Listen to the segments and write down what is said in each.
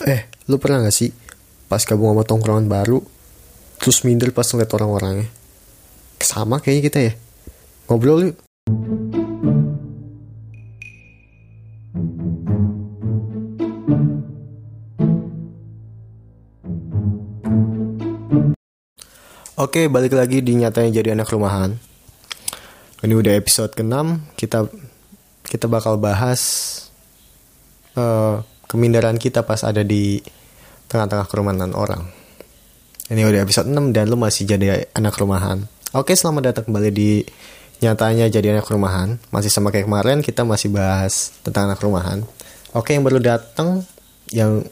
Eh, lu pernah gak sih pas gabung sama tongkrongan baru, terus minder pas ngeliat orang-orangnya? Sama kayaknya kita ya. Ngobrol yuk. Oke, balik lagi di nyatanya jadi anak rumahan. Ini udah episode ke-6, kita kita bakal bahas uh, kemindaran kita pas ada di tengah-tengah kerumunan orang. Ini udah episode 6 dan lu masih jadi anak rumahan. Oke, selamat datang kembali di nyatanya jadi anak rumahan. Masih sama kayak kemarin kita masih bahas tentang anak rumahan. Oke, yang baru datang yang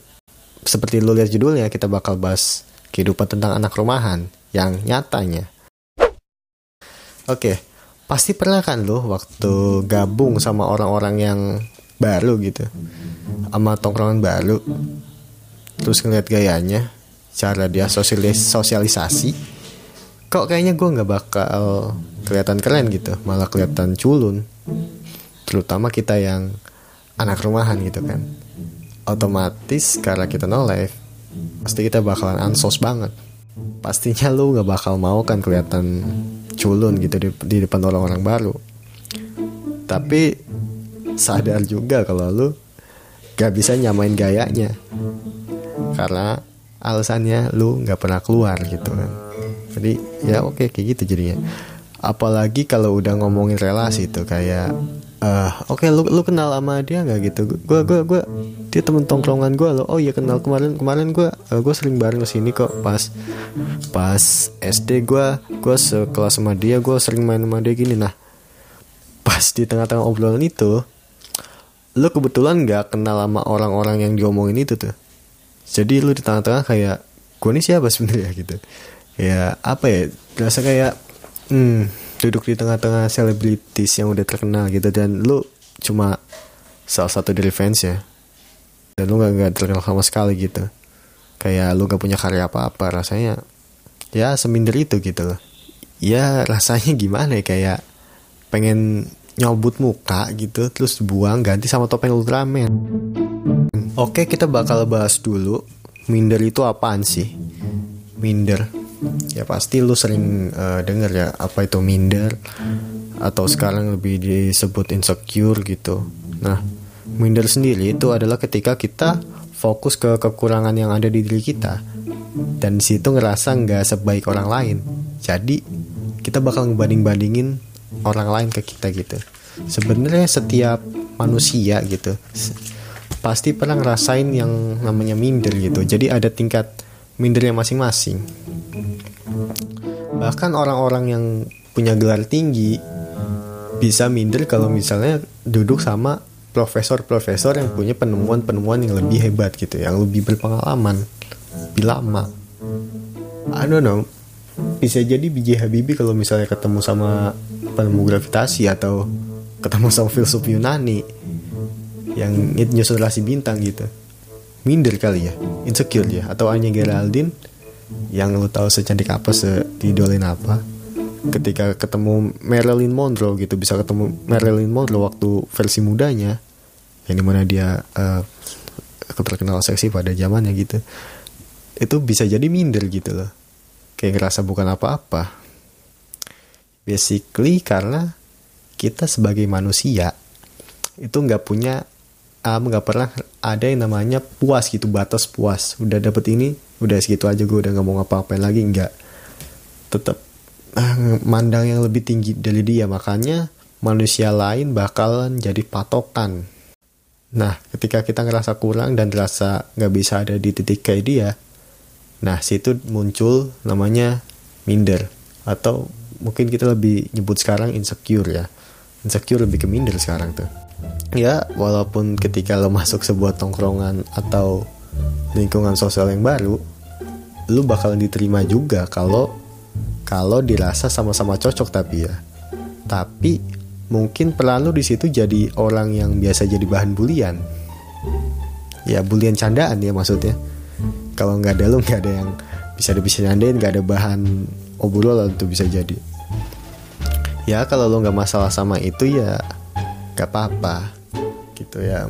seperti lu lihat judulnya kita bakal bahas kehidupan tentang anak rumahan yang nyatanya. Oke, pasti pernah kan lo waktu gabung sama orang-orang yang baru gitu. Sama tongkrongan baru. Terus ngeliat gayanya cara dia sosialis sosialisasi. Kok kayaknya gue nggak bakal kelihatan keren gitu malah kelihatan culun. Terutama kita yang anak rumahan gitu kan. Otomatis karena kita no life pasti kita bakalan ansos banget. Pastinya lu nggak bakal mau kan kelihatan culun gitu di, di depan orang-orang baru. Tapi sadar juga kalau lu gak bisa nyamain gayanya. Karena alasannya lu gak pernah keluar gitu kan. Jadi ya oke okay, kayak gitu jadinya. Apalagi kalau udah ngomongin relasi tuh kayak uh, oke okay, lu lu kenal sama dia nggak gitu? Gue gue gue dia temen tongkrongan gue lo oh iya kenal kemarin kemarin gue uh, gue sering bareng ke sini kok. Pas pas SD gue gue sekelas sama dia gue sering main sama dia gini. Nah pas di tengah-tengah obrolan itu lu kebetulan nggak kenal sama orang-orang yang diomongin itu tuh. Jadi lu di tengah-tengah kayak gue ini siapa sebenarnya? gitu. Ya apa ya berasa kayak hmm, duduk di tengah-tengah selebritis yang udah terkenal gitu dan lu cuma salah satu dari fans ya. Dan lu gak, gak terkenal sama sekali gitu. Kayak lu gak punya karya apa-apa rasanya ya seminder itu gitu loh. Ya rasanya gimana ya kayak pengen nyobut muka gitu terus buang ganti sama topeng Ultraman. Oke, kita bakal bahas dulu minder itu apaan sih? Minder. Ya pasti lu sering uh, denger ya apa itu minder atau sekarang lebih disebut insecure gitu. Nah, minder sendiri itu adalah ketika kita fokus ke kekurangan yang ada di diri kita dan situ ngerasa nggak sebaik orang lain. Jadi kita bakal ngebanding-bandingin orang lain ke kita gitu. Sebenarnya setiap manusia gitu pasti pernah ngerasain yang namanya minder gitu. Jadi ada tingkat mindernya masing-masing. Bahkan orang-orang yang punya gelar tinggi bisa minder kalau misalnya duduk sama profesor-profesor yang punya penemuan-penemuan yang lebih hebat gitu yang lebih berpengalaman lebih lama. I don't know. Bisa jadi BJ Habibie kalau misalnya ketemu sama penemu gravitasi atau ketemu sama filsuf Yunani yang nyusun relasi bintang gitu. Minder kali ya insecure ya atau Anya Geraldine yang lu tahu secantik apa seidolin apa ketika ketemu Marilyn Monroe gitu bisa ketemu Marilyn Monroe waktu versi mudanya yang di mana dia uh, terkenal seksi pada zamannya gitu itu bisa jadi minder gitu loh. Kayak ngerasa bukan apa-apa basically karena kita sebagai manusia itu nggak punya um, nggak pernah ada yang namanya puas gitu batas puas. Udah dapet ini udah segitu aja gue udah nggak mau ngapa-ngapain lagi nggak. Tetap uh, mandang yang lebih tinggi dari dia. Makanya manusia lain bakalan jadi patokan. Nah ketika kita ngerasa kurang dan ngerasa nggak bisa ada di titik kayak dia Nah, situ muncul namanya minder atau mungkin kita lebih nyebut sekarang insecure ya. Insecure lebih ke minder sekarang tuh. Ya, walaupun ketika lo masuk sebuah tongkrongan atau lingkungan sosial yang baru, lo bakal diterima juga kalau kalau dirasa sama-sama cocok tapi ya. Tapi mungkin pelan lo di situ jadi orang yang biasa jadi bahan bulian. Ya, bulian candaan ya maksudnya kalau nggak ada lu nggak ada yang bisa bisa nyandain nggak ada bahan obrolan tuh bisa jadi. Ya kalau lo nggak masalah sama itu ya nggak apa-apa. Gitu ya.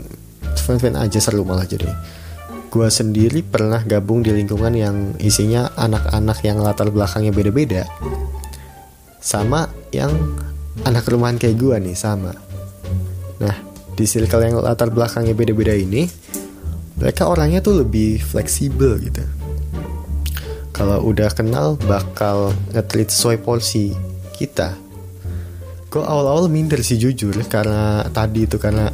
Fan-fan aja seru malah jadi. Gue sendiri pernah gabung di lingkungan yang isinya anak-anak yang latar belakangnya beda-beda. Sama yang anak rumahan kayak gue nih sama. Nah di circle yang latar belakangnya beda-beda ini mereka orangnya tuh lebih fleksibel gitu kalau udah kenal bakal ngetrit sesuai porsi kita. Gue awal-awal minder sih jujur. Karena tadi itu karena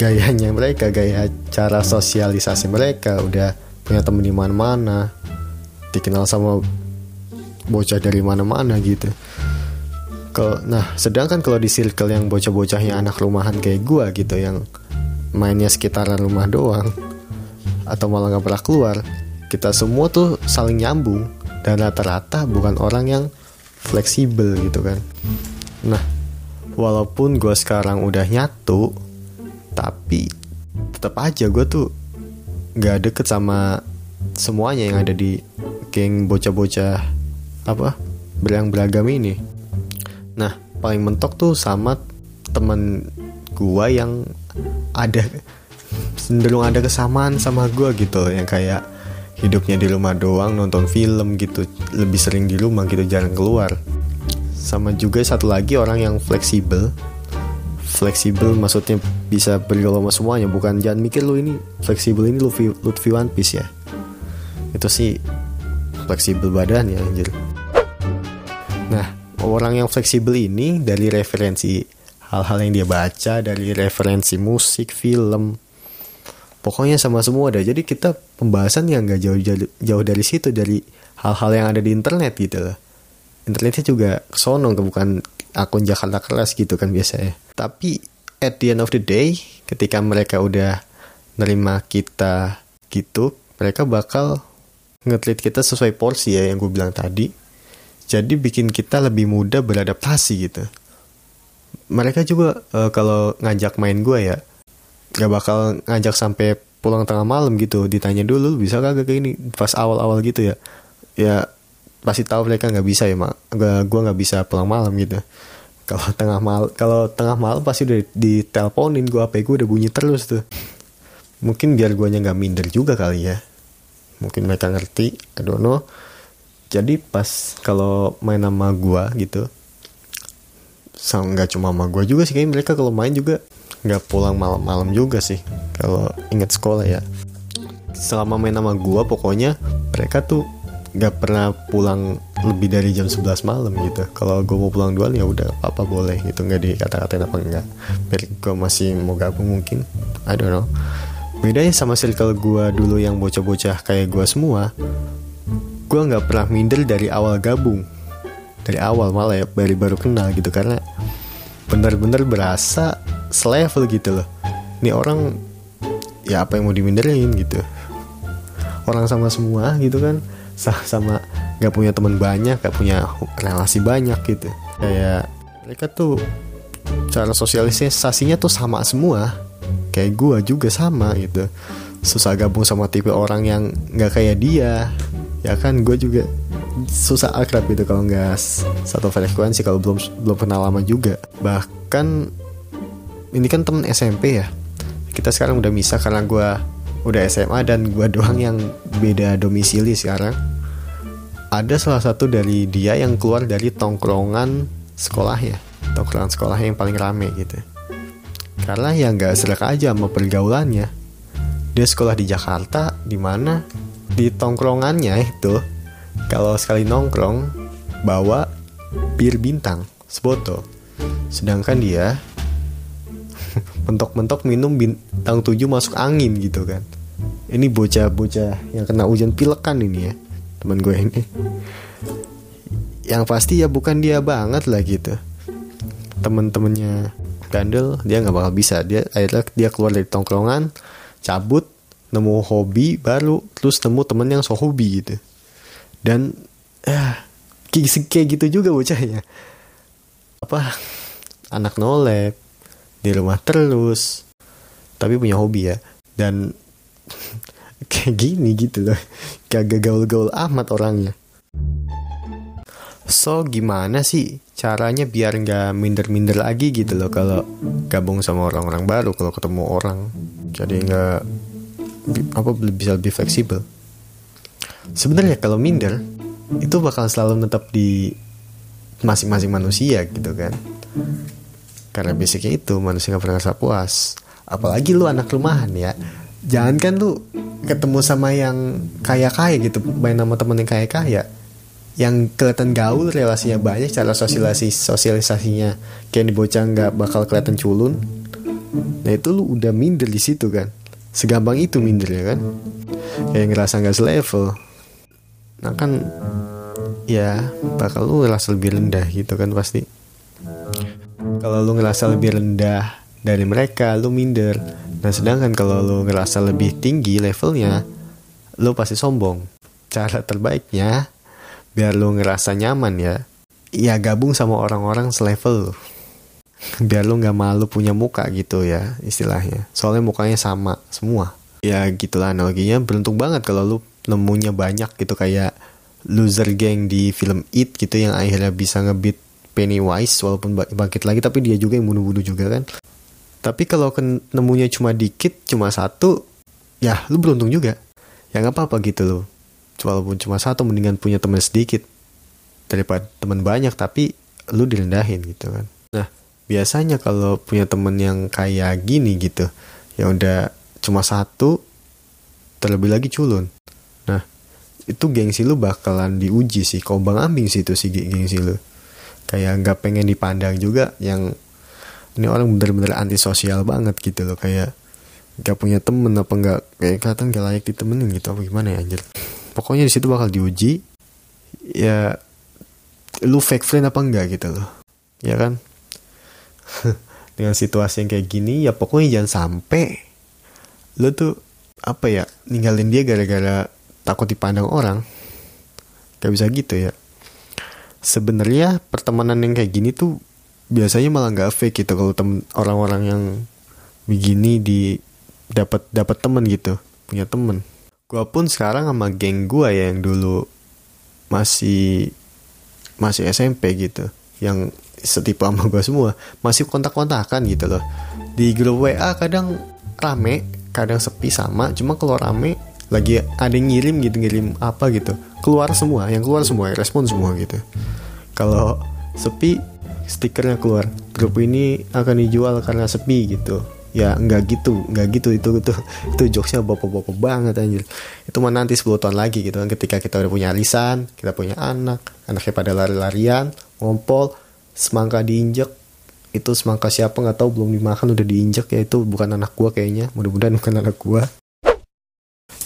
gayanya mereka gaya cara sosialisasi mereka. Udah punya temen di mana-mana dikenal sama bocah dari mana-mana gitu. Kalau nah sedangkan kalau di circle yang bocah-bocahnya anak rumahan kayak gue gitu yang mainnya sekitaran rumah doang atau malah nggak pernah keluar kita semua tuh saling nyambung. Dan rata-rata bukan orang yang fleksibel gitu kan. Nah walaupun gue sekarang udah nyatu tapi tetap aja gue tuh nggak deket sama semuanya yang ada di geng bocah-bocah apa berang beragam ini. Nah paling mentok tuh sama temen gue yang ada cenderung ada kesamaan sama gue gitu. Yang kayak hidupnya di rumah doang nonton film gitu lebih sering di rumah gitu jarang keluar. Sama juga satu lagi orang yang fleksibel. Fleksibel maksudnya bisa bergaul sama semuanya bukan jangan mikir lu ini fleksibel ini Luffy, Lutfi One Piece ya. Itu sih fleksibel badan ya anjir. Nah orang yang fleksibel ini dari referensi hal-hal yang dia baca dari referensi musik film pokoknya sama semua ada jadi kita pembahasan yang nggak jauh, jauh dari situ dari hal-hal yang ada di internet gitu loh. Internetnya juga sono bukan akun Jakarta kelas gitu kan biasanya. Tapi at the end of the day ketika mereka udah nerima kita gitu mereka bakal ngetrit kita sesuai porsi ya yang gue bilang tadi. Jadi bikin kita lebih mudah beradaptasi gitu. Mereka juga uh, kalau ngajak main gue ya gak bakal ngajak sampai pulang tengah malam gitu. Ditanya dulu bisa kagak kayak ini? Pas awal-awal gitu ya. Ya pasti tahu mereka nggak bisa ya mak. Gue nggak bisa pulang malam gitu. Kalau tengah malam kalau tengah malam pasti udah diteleponin gue apa gue udah bunyi terus tuh. Mungkin biar gue nggak minder juga kali ya. Mungkin mereka ngerti I don't know. Jadi pas kalau main sama gue gitu sama nggak cuma sama gue juga sih kayak mereka kalau main juga nggak pulang malam-malam juga sih kalau inget sekolah ya. Selama main sama gue pokoknya mereka tuh nggak pernah pulang lebih dari jam 11 malam gitu. Kalau gue mau pulang duluan ya udah apa boleh gitu nggak dikata-katain apa enggak. Biar gue masih mau gabung mungkin I don't know. Bedanya sama circle gue dulu yang bocah-bocah kayak gue semua. Gue nggak pernah minder dari awal gabung. Dari awal malah ya dari baru kenal gitu karena bener-bener berasa selevel gitu loh. Ini orang ya apa yang mau diminderin gitu. Orang sama semua gitu kan. Sama gak punya teman banyak gak punya relasi banyak gitu. Kayak mereka tuh cara sosialisasinya tuh sama semua. Kayak gue juga sama gitu. Susah gabung sama tipe orang yang nggak kayak dia. Ya kan gue juga susah akrab gitu kalau nggak satu frekuensi kalau belum belum kenal lama juga. Bahkan ini kan temen SMP ya. Kita sekarang udah bisa karena gue udah SMA dan gue doang yang beda domisili sekarang. Ada salah satu dari dia yang keluar dari tongkrongan sekolahnya. Tongkrongan sekolahnya yang paling rame gitu. Karena ya nggak serak aja sama pergaulannya. Dia sekolah di Jakarta di mana? Di tongkrongannya itu kalau sekali nongkrong bawa bir bintang sebotol sedangkan dia mentok-mentok minum bintang tujuh masuk angin gitu kan. Ini bocah-bocah yang kena hujan pilekan ini ya teman gue ini. Yang pasti ya bukan dia banget lah gitu. Temen-temennya Gandel dia nggak bakal bisa. Dia akhirnya dia keluar dari tongkrongan cabut nemu hobi baru terus nemu temen yang so hobi gitu. Dan eh kayak gitu juga bocahnya apa anak nolep di rumah terus. Tapi punya hobi ya. Dan kayak gini gitu loh. Kagak gaul-gaul amat orangnya. So gimana sih caranya biar nggak minder-minder lagi gitu loh kalau gabung sama orang-orang baru kalau ketemu orang? Jadi nggak apa bisa lebih fleksibel. Sebenarnya kalau minder itu bakal selalu tetap di masing-masing manusia gitu kan karena basicnya itu manusia gak pernah ngerasa puas. Apalagi lu anak rumahan ya. Jangan kan lu ketemu sama yang kaya-kaya gitu main sama temen yang kaya-kaya. Yang kelihatan gaul relasinya banyak cara sosialisasi sosialisasinya kayak di bocah nggak bakal kelihatan culun. Nah itu lu udah minder di situ kan. Segampang itu minder ya kan. Kayak ngerasa nggak selevel. Nah kan ya bakal lu ngerasa lebih rendah gitu kan pasti kalau lu ngerasa lebih rendah dari mereka lu minder. Nah sedangkan kalau lu ngerasa lebih tinggi levelnya lu pasti sombong. Cara terbaiknya biar lu ngerasa nyaman ya ya gabung sama orang-orang selevel lu. Biar lu nggak malu punya muka gitu ya istilahnya. Soalnya mukanya sama semua. Ya gitulah analoginya. Beruntung banget kalau lu nemunya banyak gitu kayak loser gang di film It gitu yang akhirnya bisa ngebit Pennywise walaupun bangkit lagi tapi dia juga yang bunuh-bunuh juga kan. Tapi kalau nemunya cuma dikit cuma satu ya lu beruntung juga. Ya nggak apa-apa gitu loh. Walaupun cuma satu mendingan punya teman sedikit daripada teman banyak tapi lu direndahin gitu kan. Nah biasanya kalau punya temen yang kayak gini gitu ya udah cuma satu terlebih lagi culun. Nah itu gengsi lu bakalan diuji sih. Kau bang ambing sih itu sih gengsi lu kayak nggak pengen dipandang juga yang ini orang bener-bener antisosial banget gitu loh kayak gak punya temen apa nggak kayak kelihatan gak layak ditemenin gitu apa gimana ya anjir. Pokoknya di situ bakal diuji ya lu fake friend apa enggak gitu loh ya kan? Dengan situasi yang kayak gini ya pokoknya jangan sampai lu tuh apa ya ninggalin dia gara-gara takut dipandang orang. Gak bisa gitu ya sebenarnya pertemanan yang kayak gini tuh biasanya malah nggak fake gitu kalau tem orang-orang yang begini di dapat dapat temen gitu punya temen. Gue pun sekarang sama geng gue ya yang dulu masih masih SMP gitu yang setipe sama gue semua masih kontak-kontakan gitu loh. Di grup WA kadang rame kadang sepi sama cuma kalau rame lagi ada yang ngirim gitu ngirim apa gitu. Keluar semua yang keluar semua respon semua gitu. Kalau sepi stikernya keluar. Grup ini akan dijual karena sepi gitu. Ya nggak gitu nggak gitu. Itu itu itu jokesnya bapak-bapak banget anjir. Itu mah nanti 10 tahun lagi gitu kan ketika kita udah punya alisan kita punya anak anaknya pada lari-larian ngompol semangka diinjek. Itu semangka siapa nggak tahu belum dimakan udah diinjek. Ya itu bukan anak gua kayaknya. Mudah-mudahan bukan anak gua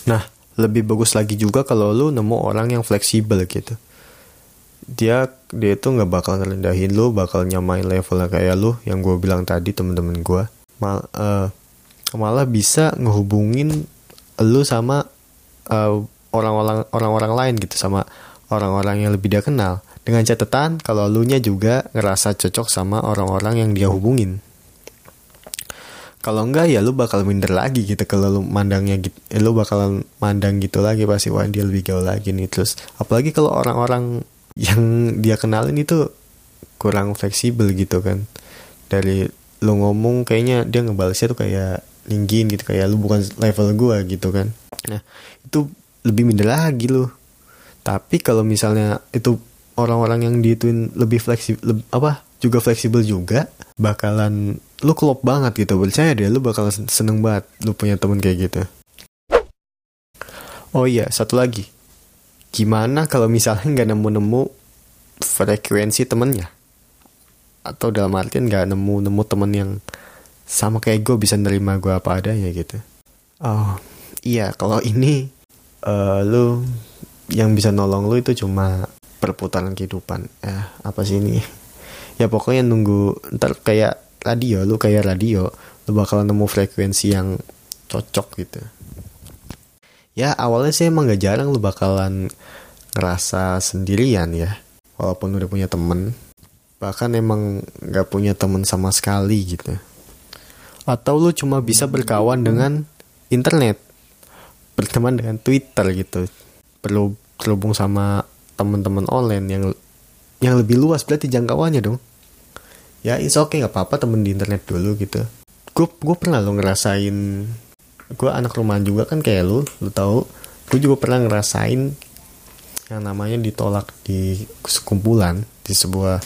nah lebih bagus lagi juga kalau lu nemu orang yang fleksibel gitu. Dia dia itu nggak bakal ngerendahin lu bakal nyamain levelnya kayak lu yang gue bilang tadi temen-temen gue mal uh, malah bisa ngehubungin lu sama orang orang-orang orang-orang lain gitu sama orang-orang yang lebih dia kenal. Dengan catatan kalau lu nya juga ngerasa cocok sama orang-orang yang dia hubungin kalau enggak ya lu bakal minder lagi gitu. Kalau lu mandangnya gitu eh, lu bakalan mandang gitu lagi pasti wah dia lebih gaul lagi nih. Terus apalagi kalau orang-orang yang dia kenalin itu kurang fleksibel gitu kan. Dari lo ngomong kayaknya dia ngebalasnya tuh kayak ninggin gitu kayak lu bukan level gue gitu kan. Nah itu lebih minder lagi lo tapi kalau misalnya itu orang-orang yang diituin lebih fleksibel apa juga fleksibel juga bakalan lu klop banget gitu. Percaya deh lu bakalan seneng banget lu punya temen kayak gitu. Oh iya satu lagi. Gimana kalau misalnya nggak nemu-nemu frekuensi temennya? Atau dalam artian nggak nemu nemu temen yang sama kayak gue bisa nerima gue apa adanya gitu. Oh iya kalau ini uh, lu yang bisa nolong lu itu cuma perputaran kehidupan. Ya apa sih ini ya pokoknya nunggu ntar kayak radio lu kayak radio lu bakal nemu frekuensi yang cocok gitu. Ya awalnya sih emang gak jarang lu bakalan ngerasa sendirian ya walaupun udah punya temen. Bahkan emang gak punya temen sama sekali gitu. Atau lu cuma bisa berkawan dengan internet berteman dengan Twitter gitu. Perlu terhubung sama teman-teman online yang yang lebih luas berarti jangkauannya dong. Ya it's okay nggak apa-apa temen di internet dulu gitu. Gue gue pernah lo ngerasain gue anak rumahan juga kan kayak lu lu tahu. Gue juga pernah ngerasain yang namanya ditolak di sekumpulan di sebuah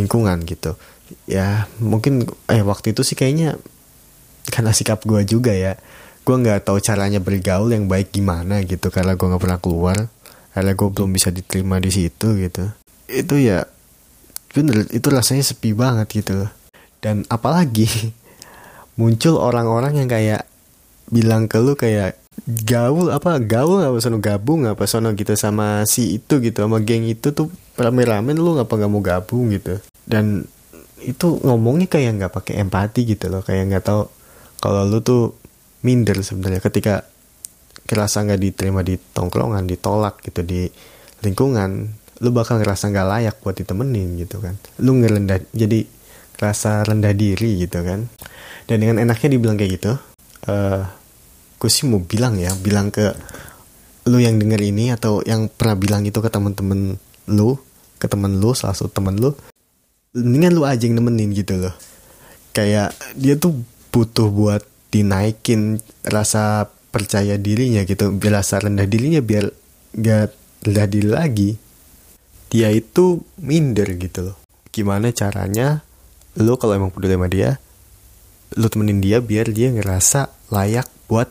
lingkungan gitu. Ya mungkin eh waktu itu sih kayaknya karena sikap gue juga ya. Gue nggak tahu caranya bergaul yang baik gimana gitu karena gue nggak pernah keluar. Karena gue belum bisa diterima di situ gitu itu ya bener itu rasanya sepi banget gitu. Dan apalagi muncul orang-orang yang kayak bilang ke lu kayak gaul apa gaul apa sono gabung apa sono gitu sama si itu gitu sama geng itu tuh rame-rame lu ngapa nggak mau gabung? gitu. Dan itu ngomongnya kayak nggak pakai empati gitu loh kayak nggak tahu kalau lu tuh minder sebenarnya ketika kerasa nggak diterima di tongkrongan ditolak gitu di lingkungan lu bakal ngerasa nggak layak buat ditemenin gitu kan. Lu ngerendah jadi rasa rendah diri gitu kan. Dan dengan enaknya dibilang kayak gitu uh, eh, gue sih mau bilang ya bilang ke lu yang denger ini atau yang pernah bilang itu ke temen-temen lu ke temen lu salah satu temen lu mendingan lu aja yang nemenin gitu loh. Kayak dia tuh butuh buat dinaikin rasa percaya dirinya gitu biar rasa rendah dirinya biar gak rendah diri lagi dia itu minder gitu loh. Gimana caranya lu kalau emang peduli sama dia lu temenin dia biar dia ngerasa layak buat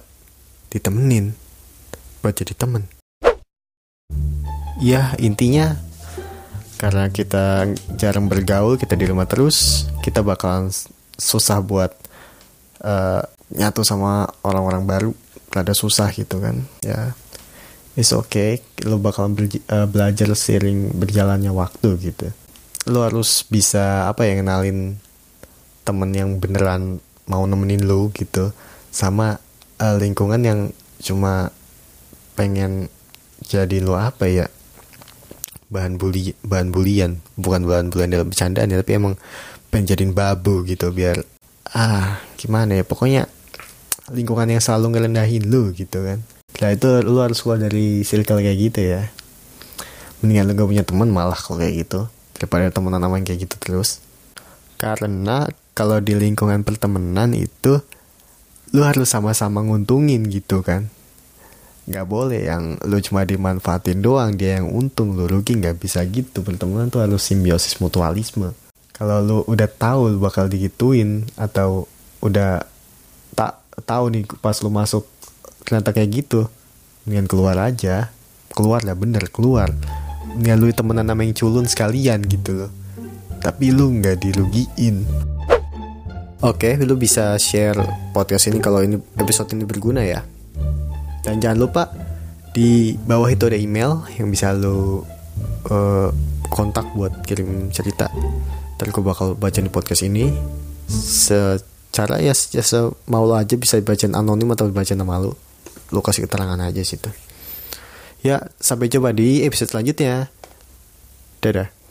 ditemenin buat jadi temen. Ya intinya karena kita jarang bergaul kita di rumah terus kita bakalan susah buat uh, nyatu sama orang-orang baru. Rada susah gitu kan ya it's okay lo bakalan uh, belajar sering berjalannya waktu gitu. Lo harus bisa apa ya kenalin temen yang beneran mau nemenin lo gitu. Sama uh, lingkungan yang cuma pengen jadi lo apa ya bahan bully bahan bulian. Bukan bahan bulian dalam bercandaan ya tapi emang pengen jadiin babu gitu biar ah gimana ya pokoknya lingkungan yang selalu ngerendahin lu gitu kan nah itu lu harus keluar dari circle kayak gitu ya. Mendingan lu gak punya teman malah kalau kayak gitu daripada temenan sama yang kayak gitu terus. Karena kalau di lingkungan pertemanan itu lu harus sama-sama nguntungin gitu kan. Nggak boleh yang lu cuma dimanfaatin doang dia yang untung. Lu rugi nggak bisa gitu. Pertemanan tuh harus simbiosis mutualisme. Kalau lu udah tahu lu bakal digituin atau udah tak tahu nih pas lu masuk ternyata kayak gitu dengan keluar aja keluar lah bener keluar nggak lu temenan sama yang culun sekalian gitu loh tapi lu nggak dirugiin Oke, okay, lu bisa share podcast ini kalau ini episode ini berguna ya. Dan jangan lupa di bawah itu ada email yang bisa lu uh, kontak buat kirim cerita. Ntar gue bakal baca di podcast ini secara ya, ya mau lo aja bisa baca anonim atau baca nama lu. Lu kasih keterangan aja situ. Ya, sampai coba di episode selanjutnya. Dadah.